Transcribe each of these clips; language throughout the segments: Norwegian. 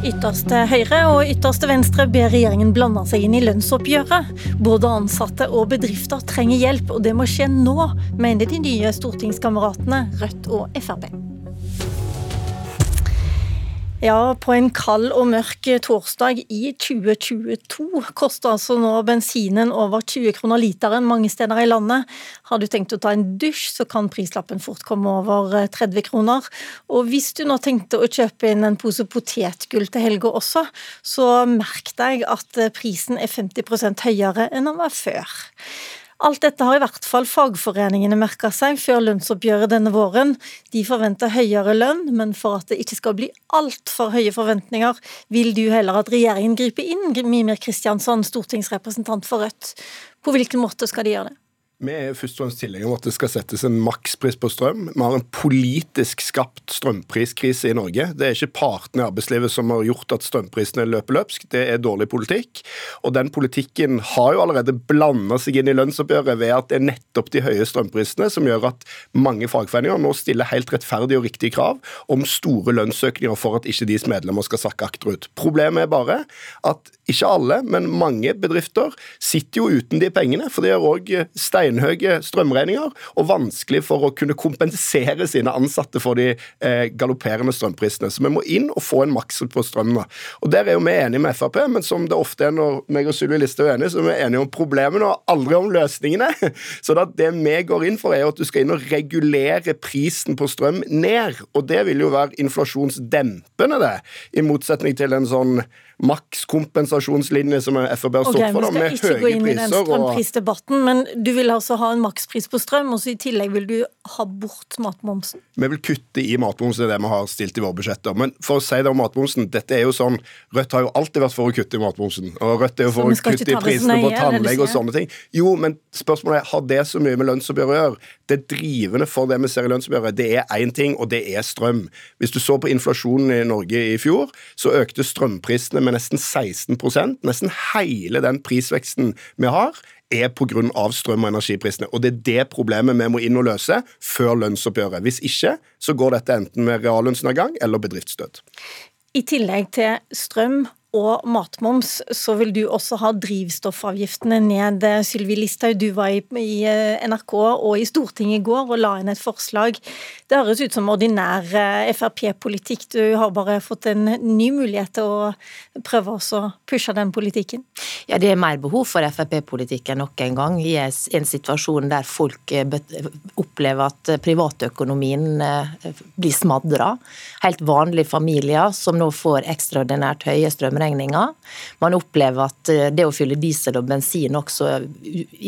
Ytterste høyre og ytterste venstre ber regjeringen blande seg inn i lønnsoppgjøret. Både ansatte og bedrifter trenger hjelp, og det må skje nå, mener de nye stortingskameratene Rødt og Frp. Ja, på en kald og mørk torsdag i 2022 koster altså nå bensinen over 20 kroner literen mange steder i landet. Har du tenkt å ta en dusj, så kan prislappen fort komme over 30 kroner. Og hvis du nå tenkte å kjøpe inn en pose potetgull til helga også, så merk deg at prisen er 50 høyere enn den var før. Alt dette har i hvert fall fagforeningene merka seg før lønnsoppgjøret denne våren. De forventer høyere lønn, men for at det ikke skal bli altfor høye forventninger, vil du heller at regjeringen griper inn, Mimir Kristiansson, stortingsrepresentant for Rødt. På hvilken måte skal de gjøre det? Vi er først og fremst tilhengere av at det skal settes en makspris på strøm. Vi har en politisk skapt strømpriskrise i Norge. Det er ikke partene i arbeidslivet som har gjort at strømprisene løper løpsk, det er dårlig politikk. Og den politikken har jo allerede blanda seg inn i lønnsoppgjøret ved at det er nettopp de høye strømprisene som gjør at mange fagforeninger nå stiller helt rettferdige og riktige krav om store lønnsøkninger for at ikke deres medlemmer skal sakke akterut. Problemet er bare at ikke alle, men mange bedrifter sitter jo uten de pengene, for de har òg stein steinhøye strømregninger og vanskelig for å kunne kompensere sine ansatte for de eh, galopperende strømprisene. Så vi må inn og få en maks på strømmen. Og Der er jo vi enige med Frp, men som det ofte er når meg og Sylvi Listhaug er enige, så er vi enige om problemene og aldri om løsningene. Så det vi går inn for, er at du skal inn og regulere prisen på strøm ned. Og det vil jo være inflasjonsdempende, det, i motsetning til en sånn makskompensasjonslinje som Frp har stått okay, for, da, med høye priser. Vi skal ikke gå inn i den strømprisdebatten, men du vil altså ha en makspris på strøm, og så i tillegg vil du ha bort matmomsen? Vi vil kutte i matmomsen, det er det vi har stilt i våre budsjetter. Men for å si det om matmomsen, dette er jo sånn Rødt har jo alltid vært for å kutte i matmomsen. Og Rødt er jo for å kutte i prisene på tannlege og sånne ting. Jo, men spørsmålet er, har det så mye med lønnsoppgjøret å gjøre? Det drivende for det vi ser i lønnsoppgjøret, det er én ting, og det er strøm. Hvis du så på inflasjonen i Norge i fjor, så økte strømprisene med med nesten 16% Nesten hele den prisveksten vi har, er pga. strøm- og energiprisene. Og det er det problemet vi må inn og løse før lønnsoppgjøret. Hvis ikke så går dette enten med reallønnsnedgang eller bedriftsdød. I tillegg til strøm og matmoms, så vil du også ha drivstoffavgiftene ned. Sylvi Listhaug, du var i, eh, NRK og i Stortinget i går og la inn et forslag. Det høres ut som ordinær eh, Frp-politikk. Du har bare fått en ny mulighet til å prøve å pushe den politikken. Ja, Det er mer behov for Frp-politikken nok en gang, i en situasjon der folk eh, opplever at privatøkonomien blir smadra. Helt vanlige familier som nå får ekstraordinært høye strømregninger strømregninga. Man opplever at eh, det å fylle diesel og bensin også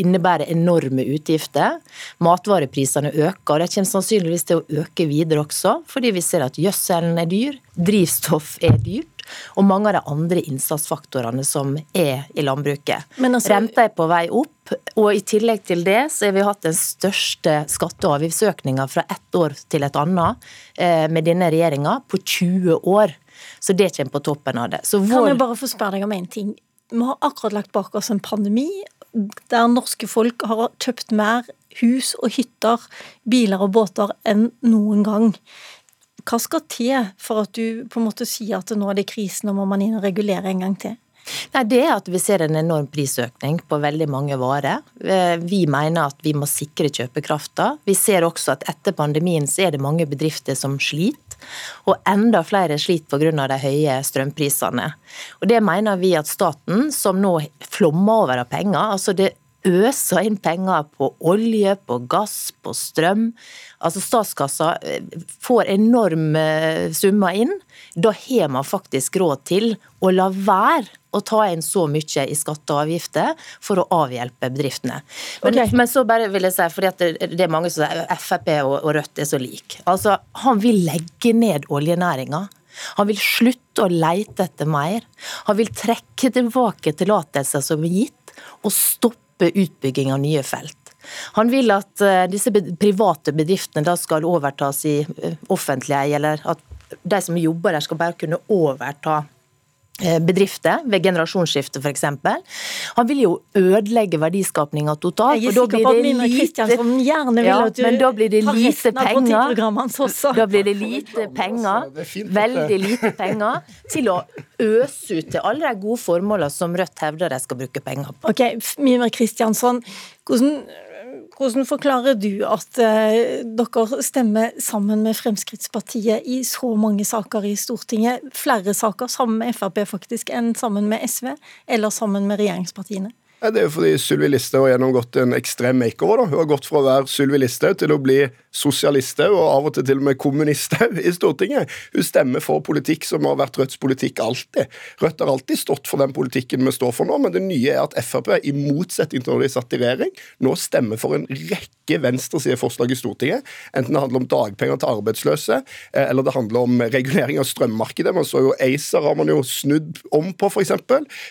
innebærer enorme utgifter. Matvareprisene øker, og det kommer sannsynligvis til å øke videre også, fordi vi ser at gjødselen er dyr, drivstoff er dyrt. Og mange av de andre innsatsfaktorene som er i landbruket. Altså, Renta er på vei opp, og i tillegg til det så har vi hatt den største skatte- og avgiftsøkninga fra ett år til et annet eh, med denne regjeringa på 20 år. Så det kommer på toppen av det. Vår... Kan jeg bare få spørre deg om én ting? Vi har akkurat lagt bak oss en pandemi der norske folk har kjøpt mer hus og hytter, biler og båter enn noen gang. Hva skal til for at du på en måte sier at nå er det krisen, og må man inn og regulere en gang til? Nei, Det er at vi ser en enorm prisøkning på veldig mange varer. Eh, vi mener at vi må sikre kjøpekrafta. Vi ser også at etter pandemien så er det mange bedrifter som sliter. Og enda flere sliter pga. de høye strømprisene. Og Det mener vi at staten, som nå flommer over av penger altså det øser inn penger på olje, på gass, på strøm. Altså Statskassa eh, får enorme summer inn. Da har man faktisk råd til å la være å ta inn så mye i skatter og avgifter for å avhjelpe bedriftene. Men, okay. men så bare vil jeg si, fordi det, det, er mange som sier Frp og, og Rødt er så like. Altså, Han vil legge ned oljenæringa. Han vil slutte å leite etter mer. Han vil trekke tilbake tillatelser som er gitt, og stoppe utbygging av nye felt. Han vil at uh, disse private bedriftene da skal overtas i offentlige, offentlig eie, eller at de som jobber der skal bare kunne overta Eh, bedrifter ved generasjonsskifte f.eks. Han vil jo ødelegge verdiskapninga totalt. Jeg er sikker på at Mimre Kristiansson gjerne vil ja, at du men da blir det lite penger. Da blir det lite penger, veldig lite penger, til å øse ut til alle de gode formålene som Rødt hevder de skal bruke penger på. Ok, Mimre Kristiansson, hvordan hvordan forklarer du at eh, dere stemmer sammen med Fremskrittspartiet i så mange saker i Stortinget, flere saker sammen med Frp faktisk, enn sammen med SV, eller sammen med regjeringspartiene? Det er jo fordi Sylvi Listhaug har gjennomgått en ekstrem makeover. da. Hun har gått fra å være Sylvi Listhaug til å bli sosialisthaug, og av og til til og med kommunisthaug i Stortinget. Hun stemmer for politikk som har vært Rødts politikk alltid. Rødt har alltid stått for den politikken vi står for nå, men det nye er at Frp, i motsetning til når de satt i regjering, nå stemmer for en rekke venstresideforslag i Stortinget. Enten det handler om dagpenger til arbeidsløse, eh, eller det handler om regulering av strømmarkedet. Man så jo ACER har man jo snudd om på, f.eks.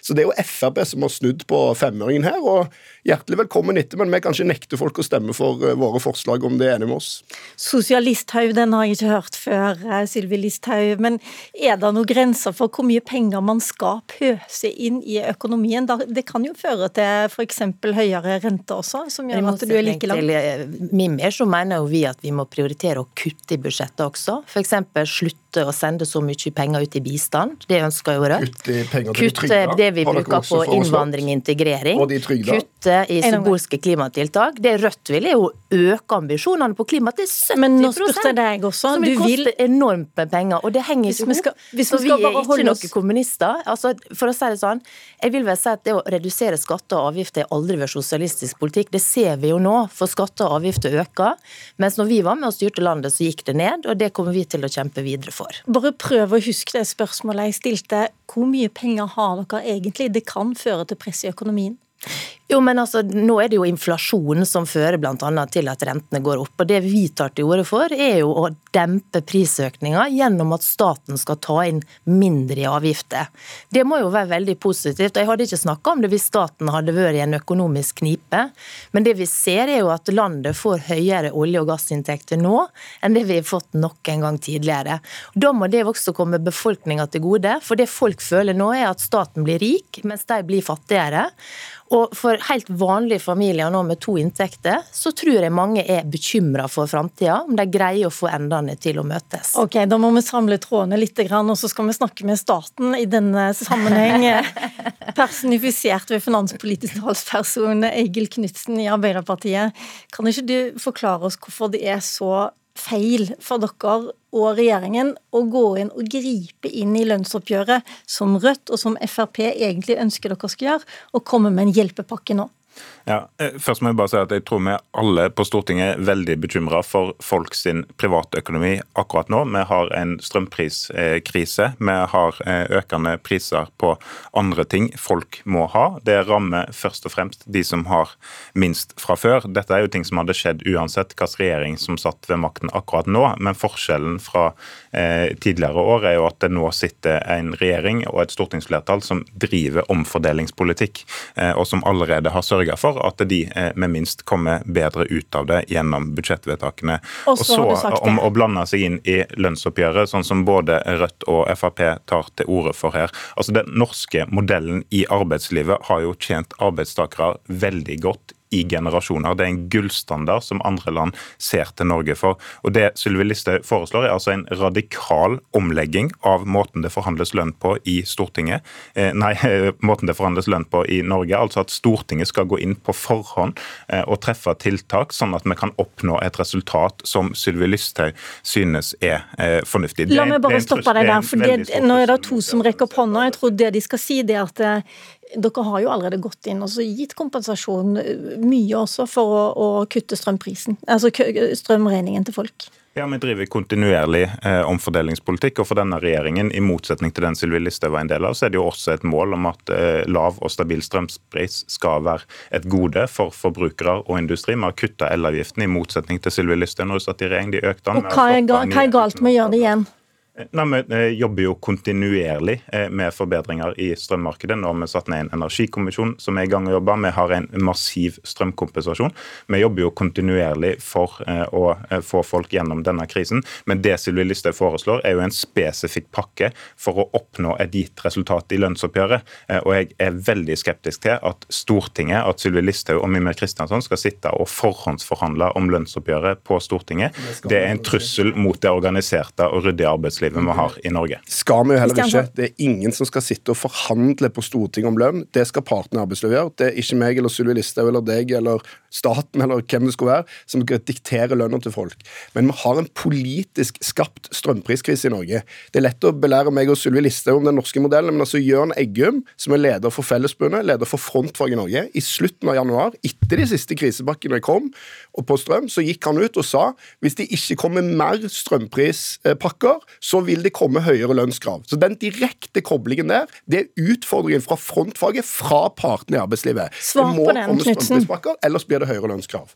Så det er jo Frp som har snudd på femøringen her. og Hjertelig velkommen etter, men vi kan ikke nekte folk å stemme for eh, våre forslag om de er enige med oss. Sosialisthaug, den har jeg ikke hørt før, eh, Sylvi Listhaug. Men er det noen grenser for hvor mye penger man skal pøse inn i økonomien? Det kan jo føre til f.eks. høyere rente også, som gjør at du er like langt. Mimir så mener jo vi at vi må prioritere å kutte i budsjettet også. F.eks. slutte å sende så mye penger ut i bistand. Det ønsker jo Rødt. Kutte, kutte det vi bruker på innvandring og integrering. Og Kutte i symbolske klimatiltak. Det Rødt vil, er jo øke ambisjonene på klima til 70 Men nå spurte jeg deg også. Som vil koste enormt med penger. Og det henger ikke i Hvis vi er ikke noen kommunister. Altså, for å si det sånn, jeg vil vel si at det å redusere skatter og avgifter er aldri vært sosialistisk politikk. Det ser vi jo nå, for skatter og avgifter øker. Mens når vi var med og styrte landet, så gikk det ned, og det kommer vi til å kjempe videre for. Bare prøv å huske det spørsmålet jeg stilte. Hvor mye penger har dere egentlig? Det kan føre til press i økonomien. Jo, men altså, Nå er det jo inflasjonen som fører bl.a. til at rentene går opp. og Det vi tar til orde for, er jo å dempe prisøkninga gjennom at staten skal ta inn mindre i avgifter. Det må jo være veldig positivt. og Jeg hadde ikke snakka om det hvis staten hadde vært i en økonomisk knipe. Men det vi ser er jo at landet får høyere olje- og gassinntekter nå enn det vi har fått nok en gang tidligere. Da må det også komme befolkninga til gode. For det folk føler nå, er at staten blir rik, mens de blir fattigere. Og for helt vanlige familier nå med to inntekter, så tror jeg mange er bekymra for framtida, om de greier å få endene til å møtes. Ok, Da må vi samle trådene litt, og så skal vi snakke med staten i denne sammenheng. Personifisert ved finanspolitisk talsperson Egil Knutsen i Arbeiderpartiet. Kan ikke du forklare oss hvorfor det er så feil for dere og regjeringen å gå inn og gripe inn i lønnsoppgjøret, som Rødt og som Frp egentlig ønsker dere skal gjøre, og komme med en hjelpepakke nå? Ja, eh, først må Jeg bare si at jeg tror vi alle på Stortinget er veldig bekymra for folk sin privatøkonomi akkurat nå. Vi har en strømpriskrise. Vi har eh, økende priser på andre ting folk må ha. Det rammer først og fremst de som har minst fra før. Dette er jo ting som hadde skjedd uansett hvilken regjering som satt ved makten akkurat nå. Men forskjellen fra eh, tidligere år er jo at det nå sitter en regjering og et stortingsflertall som driver omfordelingspolitikk, og som allerede har sørga for for at de eh, med minst kommer bedre ut av det gjennom budsjettvedtakene. Og så, og så om å blande seg inn i lønnsoppgjøret, sånn som både Rødt og Frp tar til orde for her. Altså Den norske modellen i arbeidslivet har jo tjent arbeidstakere veldig godt i generasjoner. Det er en gullstandard som andre land ser til Norge for. Og Det Sylvi Listhaug foreslår, er altså en radikal omlegging av måten det forhandles lønn på i Stortinget. Eh, nei, måten det forhandles lønn på i Norge. Altså at Stortinget skal gå inn på forhånd eh, og treffe tiltak, sånn at vi kan oppnå et resultat som Sylvi Listhaug synes er eh, fornuftig. La meg bare stoppe deg der, for det, nå er det to som rekker opp hånda. Jeg tror det de skal si, det er at eh, dere har jo allerede gått inn og gitt kompensasjon eh, mye også for å, å kutte strømprisen, altså strømregningen til folk. Ja, Vi driver kontinuerlig eh, omfordelingspolitikk. og For denne regjeringen, i motsetning til den Sylvi Listhaug var en del av, så er det jo også et mål om at eh, lav og stabil strømpris skal være et gode for forbrukere og industri. Vi har kutta elavgiften, i motsetning til Sylvi Listhaug når hun satt i regjering. De økte den. Og hva er, hva er galt med å gjøre det igjen? Nei, Vi eh, jobber jo kontinuerlig eh, med forbedringer i strømmarkedet. Nå har vi satt ned en energikommisjon som er i gang å jobbe. Vi har en massiv strømkompensasjon. Vi jobber jo kontinuerlig for eh, å få folk gjennom denne krisen. Men det Sylvi Listhaug foreslår, er jo en spesifikk pakke for å oppnå et gitt resultat i lønnsoppgjøret. Og jeg er veldig skeptisk til at Stortinget, at Sylvi Listhaug og Mimir Kristjansson skal sitte og forhåndsforhandle om lønnsoppgjøret på Stortinget. Det er en trussel mot det organiserte og ryddige arbeidslivet arbeidslivet vi har i Norge. Skal vi jo heller ikke. Det er ingen som skal sitte og forhandle på Stortinget om lønn. Det skal partene i arbeidslivet gjøre. Det er ikke meg eller Sylvi Listhaug eller deg eller staten eller hvem det skulle være, som skal diktere lønna til folk. Men vi har en politisk skapt strømpriskrise i Norge. Det er lett å belære meg og Sylvi Listhaug om den norske modellen, men altså Jørn Eggum, som er leder for Fellesbundet, leder for Frontfag i Norge, i slutten av januar, etter de siste krisepakkene kom, og på strøm, så gikk han ut og sa hvis det ikke kommer mer strømprispakker, så vil det komme høyere lønnskrav. Så den direkte koblingen der, det er utfordringen fra frontfaget, fra partene i arbeidslivet. Svar på den, Knutsen. Ellers blir det høyere lønnskrav.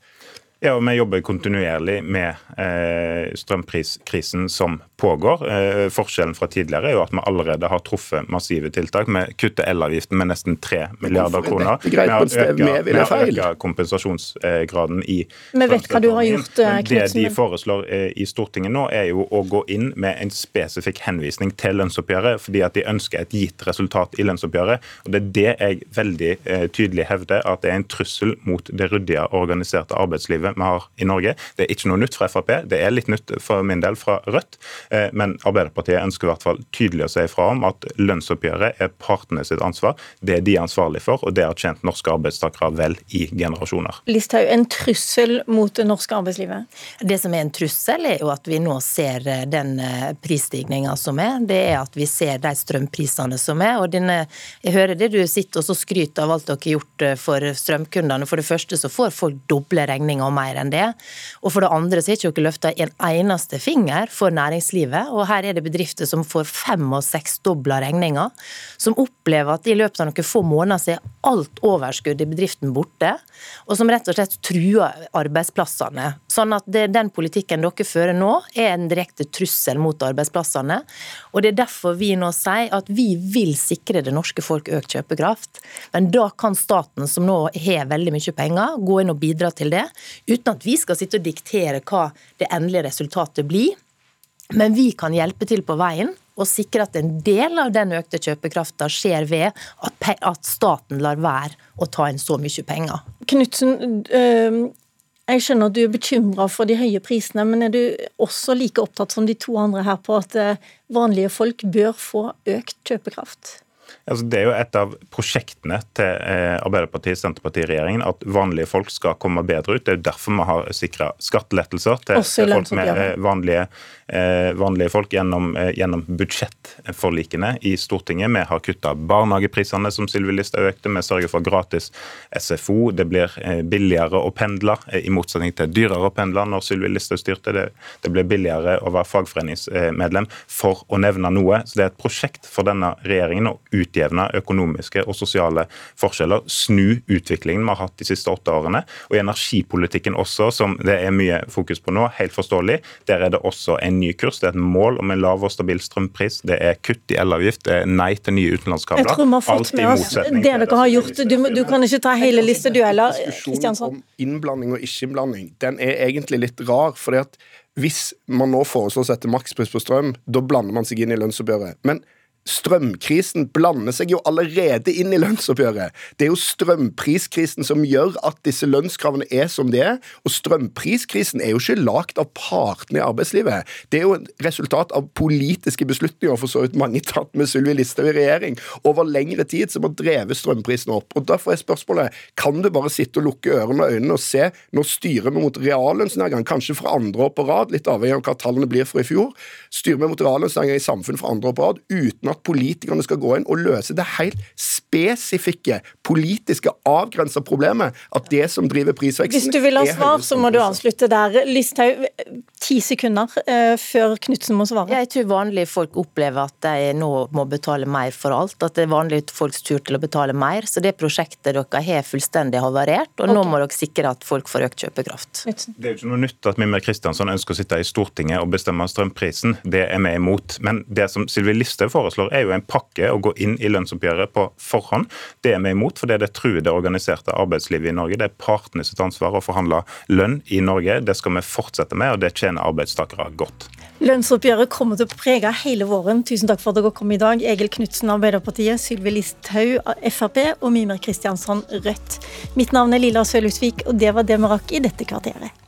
Ja, og Vi jobber kontinuerlig med eh, strømpriskrisen som pågår. Eh, forskjellen fra tidligere er jo at vi allerede har truffet massive tiltak. Vi kutter elavgiften med nesten 3 milliarder kroner. Vi har økt kompensasjonsgraden i Vi vet hva du har gjort, eh, Det de foreslår eh, i Stortinget nå, er jo å gå inn med en spesifikk henvisning til lønnsoppgjøret, fordi at de ønsker et gitt resultat i lønnsoppgjøret. Og Det er det jeg veldig eh, tydelig hevder, at det er en trussel mot det ryddige, organiserte arbeidslivet vi har i Norge. Det er ikke noe nytt fra Frp, det er litt nytt for min del fra Rødt. Eh, men Arbeiderpartiet ønsker i hvert fall tydelig å si ifra om at lønnsoppgjøret er partene sitt ansvar. Det er de ansvarlige for, og det har tjent norske arbeidstakere vel i generasjoner. Listhaug, en trussel mot det norske arbeidslivet? Det som er en trussel, er jo at vi nå ser eh, den eh, prisstigninga som er. Det er at vi ser de strømprisene som er. og denne, Jeg hører det du sitter og så skryter av alt dere har gjort for strømkundene. For det første så får folk doble regninger og mer enn det. Og for det andre så har ikke dere løfta en eneste finger for næringslivet. Og her er det bedrifter som får fem- og seksdobla regninger. Som opplever at i løpet av noen få måneder så er alt overskudd i bedriften borte. Og som rett og slett truer arbeidsplassene. Sånn at det, den politikken dere fører nå, er en direkte trussel mot arbeidsplassene. Og det er derfor vi nå sier at vi vil sikre det norske folk økt kjøpekraft. Men da kan staten, som nå har veldig mye penger, gå inn og bidra til det uten at vi skal sitte og diktere hva det endelige resultatet blir. Men vi kan hjelpe til på veien og sikre at en del av den økte kjøpekrafta skjer ved at, at, staten lar være å ta inn så mye penger. Knutsen, jeg skjønner at du er bekymra for de høye prisene, men er du også like opptatt som de to andre her på at øh, vanlige folk bør få økt kjøpekraft? Altså, det er jo et av prosjektene til eh, Arbeiderpartiet-Senterparti-regjeringen at vanlige folk skal komme bedre ut. Det er jo derfor vi har sikra skattelettelser til folk med eh, vanlige, eh, vanlige folk gjennom, gjennom, budsjettforlikene i Stortinget. Vi har kutta barnehageprisene, som Sylvi Listhaug økte. Vi sørger for gratis SFO. Det blir billigere å pendle, i motsetning til dyrere å pendle når Sylvi Listhaug styrte. Det, det blir billigere å være fagforeningsmedlem, for å nevne noe. Så det er et prosjekt for denne regjeringen å utjevne økonomiske og sosiale forskjeller, snu utviklingen vi har hatt de siste åtte årene. Og i energipolitikken også, som det er mye fokus på nå, helt forståelig, der er det også en ny kurs. Det er et mål om en lav og stabil strømpris, det er kutt i elavgift, det er nei til nye utenlandskabler. Jeg tror vi har fått med oss det dere har gjort. Du, du kan ikke ta hele lista, du heller, Kristiansson. Om innblanding og ikke-innblanding, den er egentlig litt rar. fordi at hvis man nå foreslår å sette makspris på strøm, da blander man seg inn i lønnsoppgjøret. Men strømkrisen blander seg jo allerede inn i lønnsoppgjøret. Det er jo strømpriskrisen som gjør at disse lønnskravene er som de er. Og strømpriskrisen er jo ikke lagd av partene i arbeidslivet. Det er jo et resultat av politiske beslutninger, for så vidt mange tatt med Sylvi Listhaug i regjering, over lengre tid, som har drevet strømprisene opp. Og Derfor er spørsmålet kan du bare sitte og lukke ørene og øynene og se når styrer vi mot reallønnsnedgang, kanskje for andre år på rad, litt avhengig av hva tallene blir for i fjor, styrer vi mot reallønnsnedgang i samfunnet for andre år på rad uten at at politikerne skal gå inn og løse det helt spesifikke, politiske, avgrensa problemet. At det som driver prisveksten Hvis du vil ha svar, så må du avslutte der. Listhaug, ti sekunder uh, før Knutsen må svare. Jeg tror vanlige folk opplever at de nå må betale mer for alt. At det er vanlige folks tur til å betale mer. Så det prosjektet dere har fullstendig havarert, og okay. nå må dere sikre at folk får økt kjøpekraft. Det er jo ikke noe nytt at Mimmer Kristiansson ønsker å sitte i Stortinget og bestemme strømprisen. Det er vi imot. Men det som Sylvi Listhaug foreslår, er jo en pakke å gå inn i lønnsoppgjøret på forhånd. Det er vi imot, fordi det truer det organiserte arbeidslivet i Norge. Det er partene sitt ansvar å forhandle lønn i Norge. Det skal vi fortsette med, og det tjener arbeidstakere godt. Lønnsoppgjøret kommer til å prege hele våren. Tusen takk for at dere kom i dag. Egil Knutsen, Arbeiderpartiet, Sylvi Listhaug, Frp og Mimer Kristiansson, Rødt. Mitt navn er Lilla Sølhusvik, og det var det vi rakk i dette kvarteret.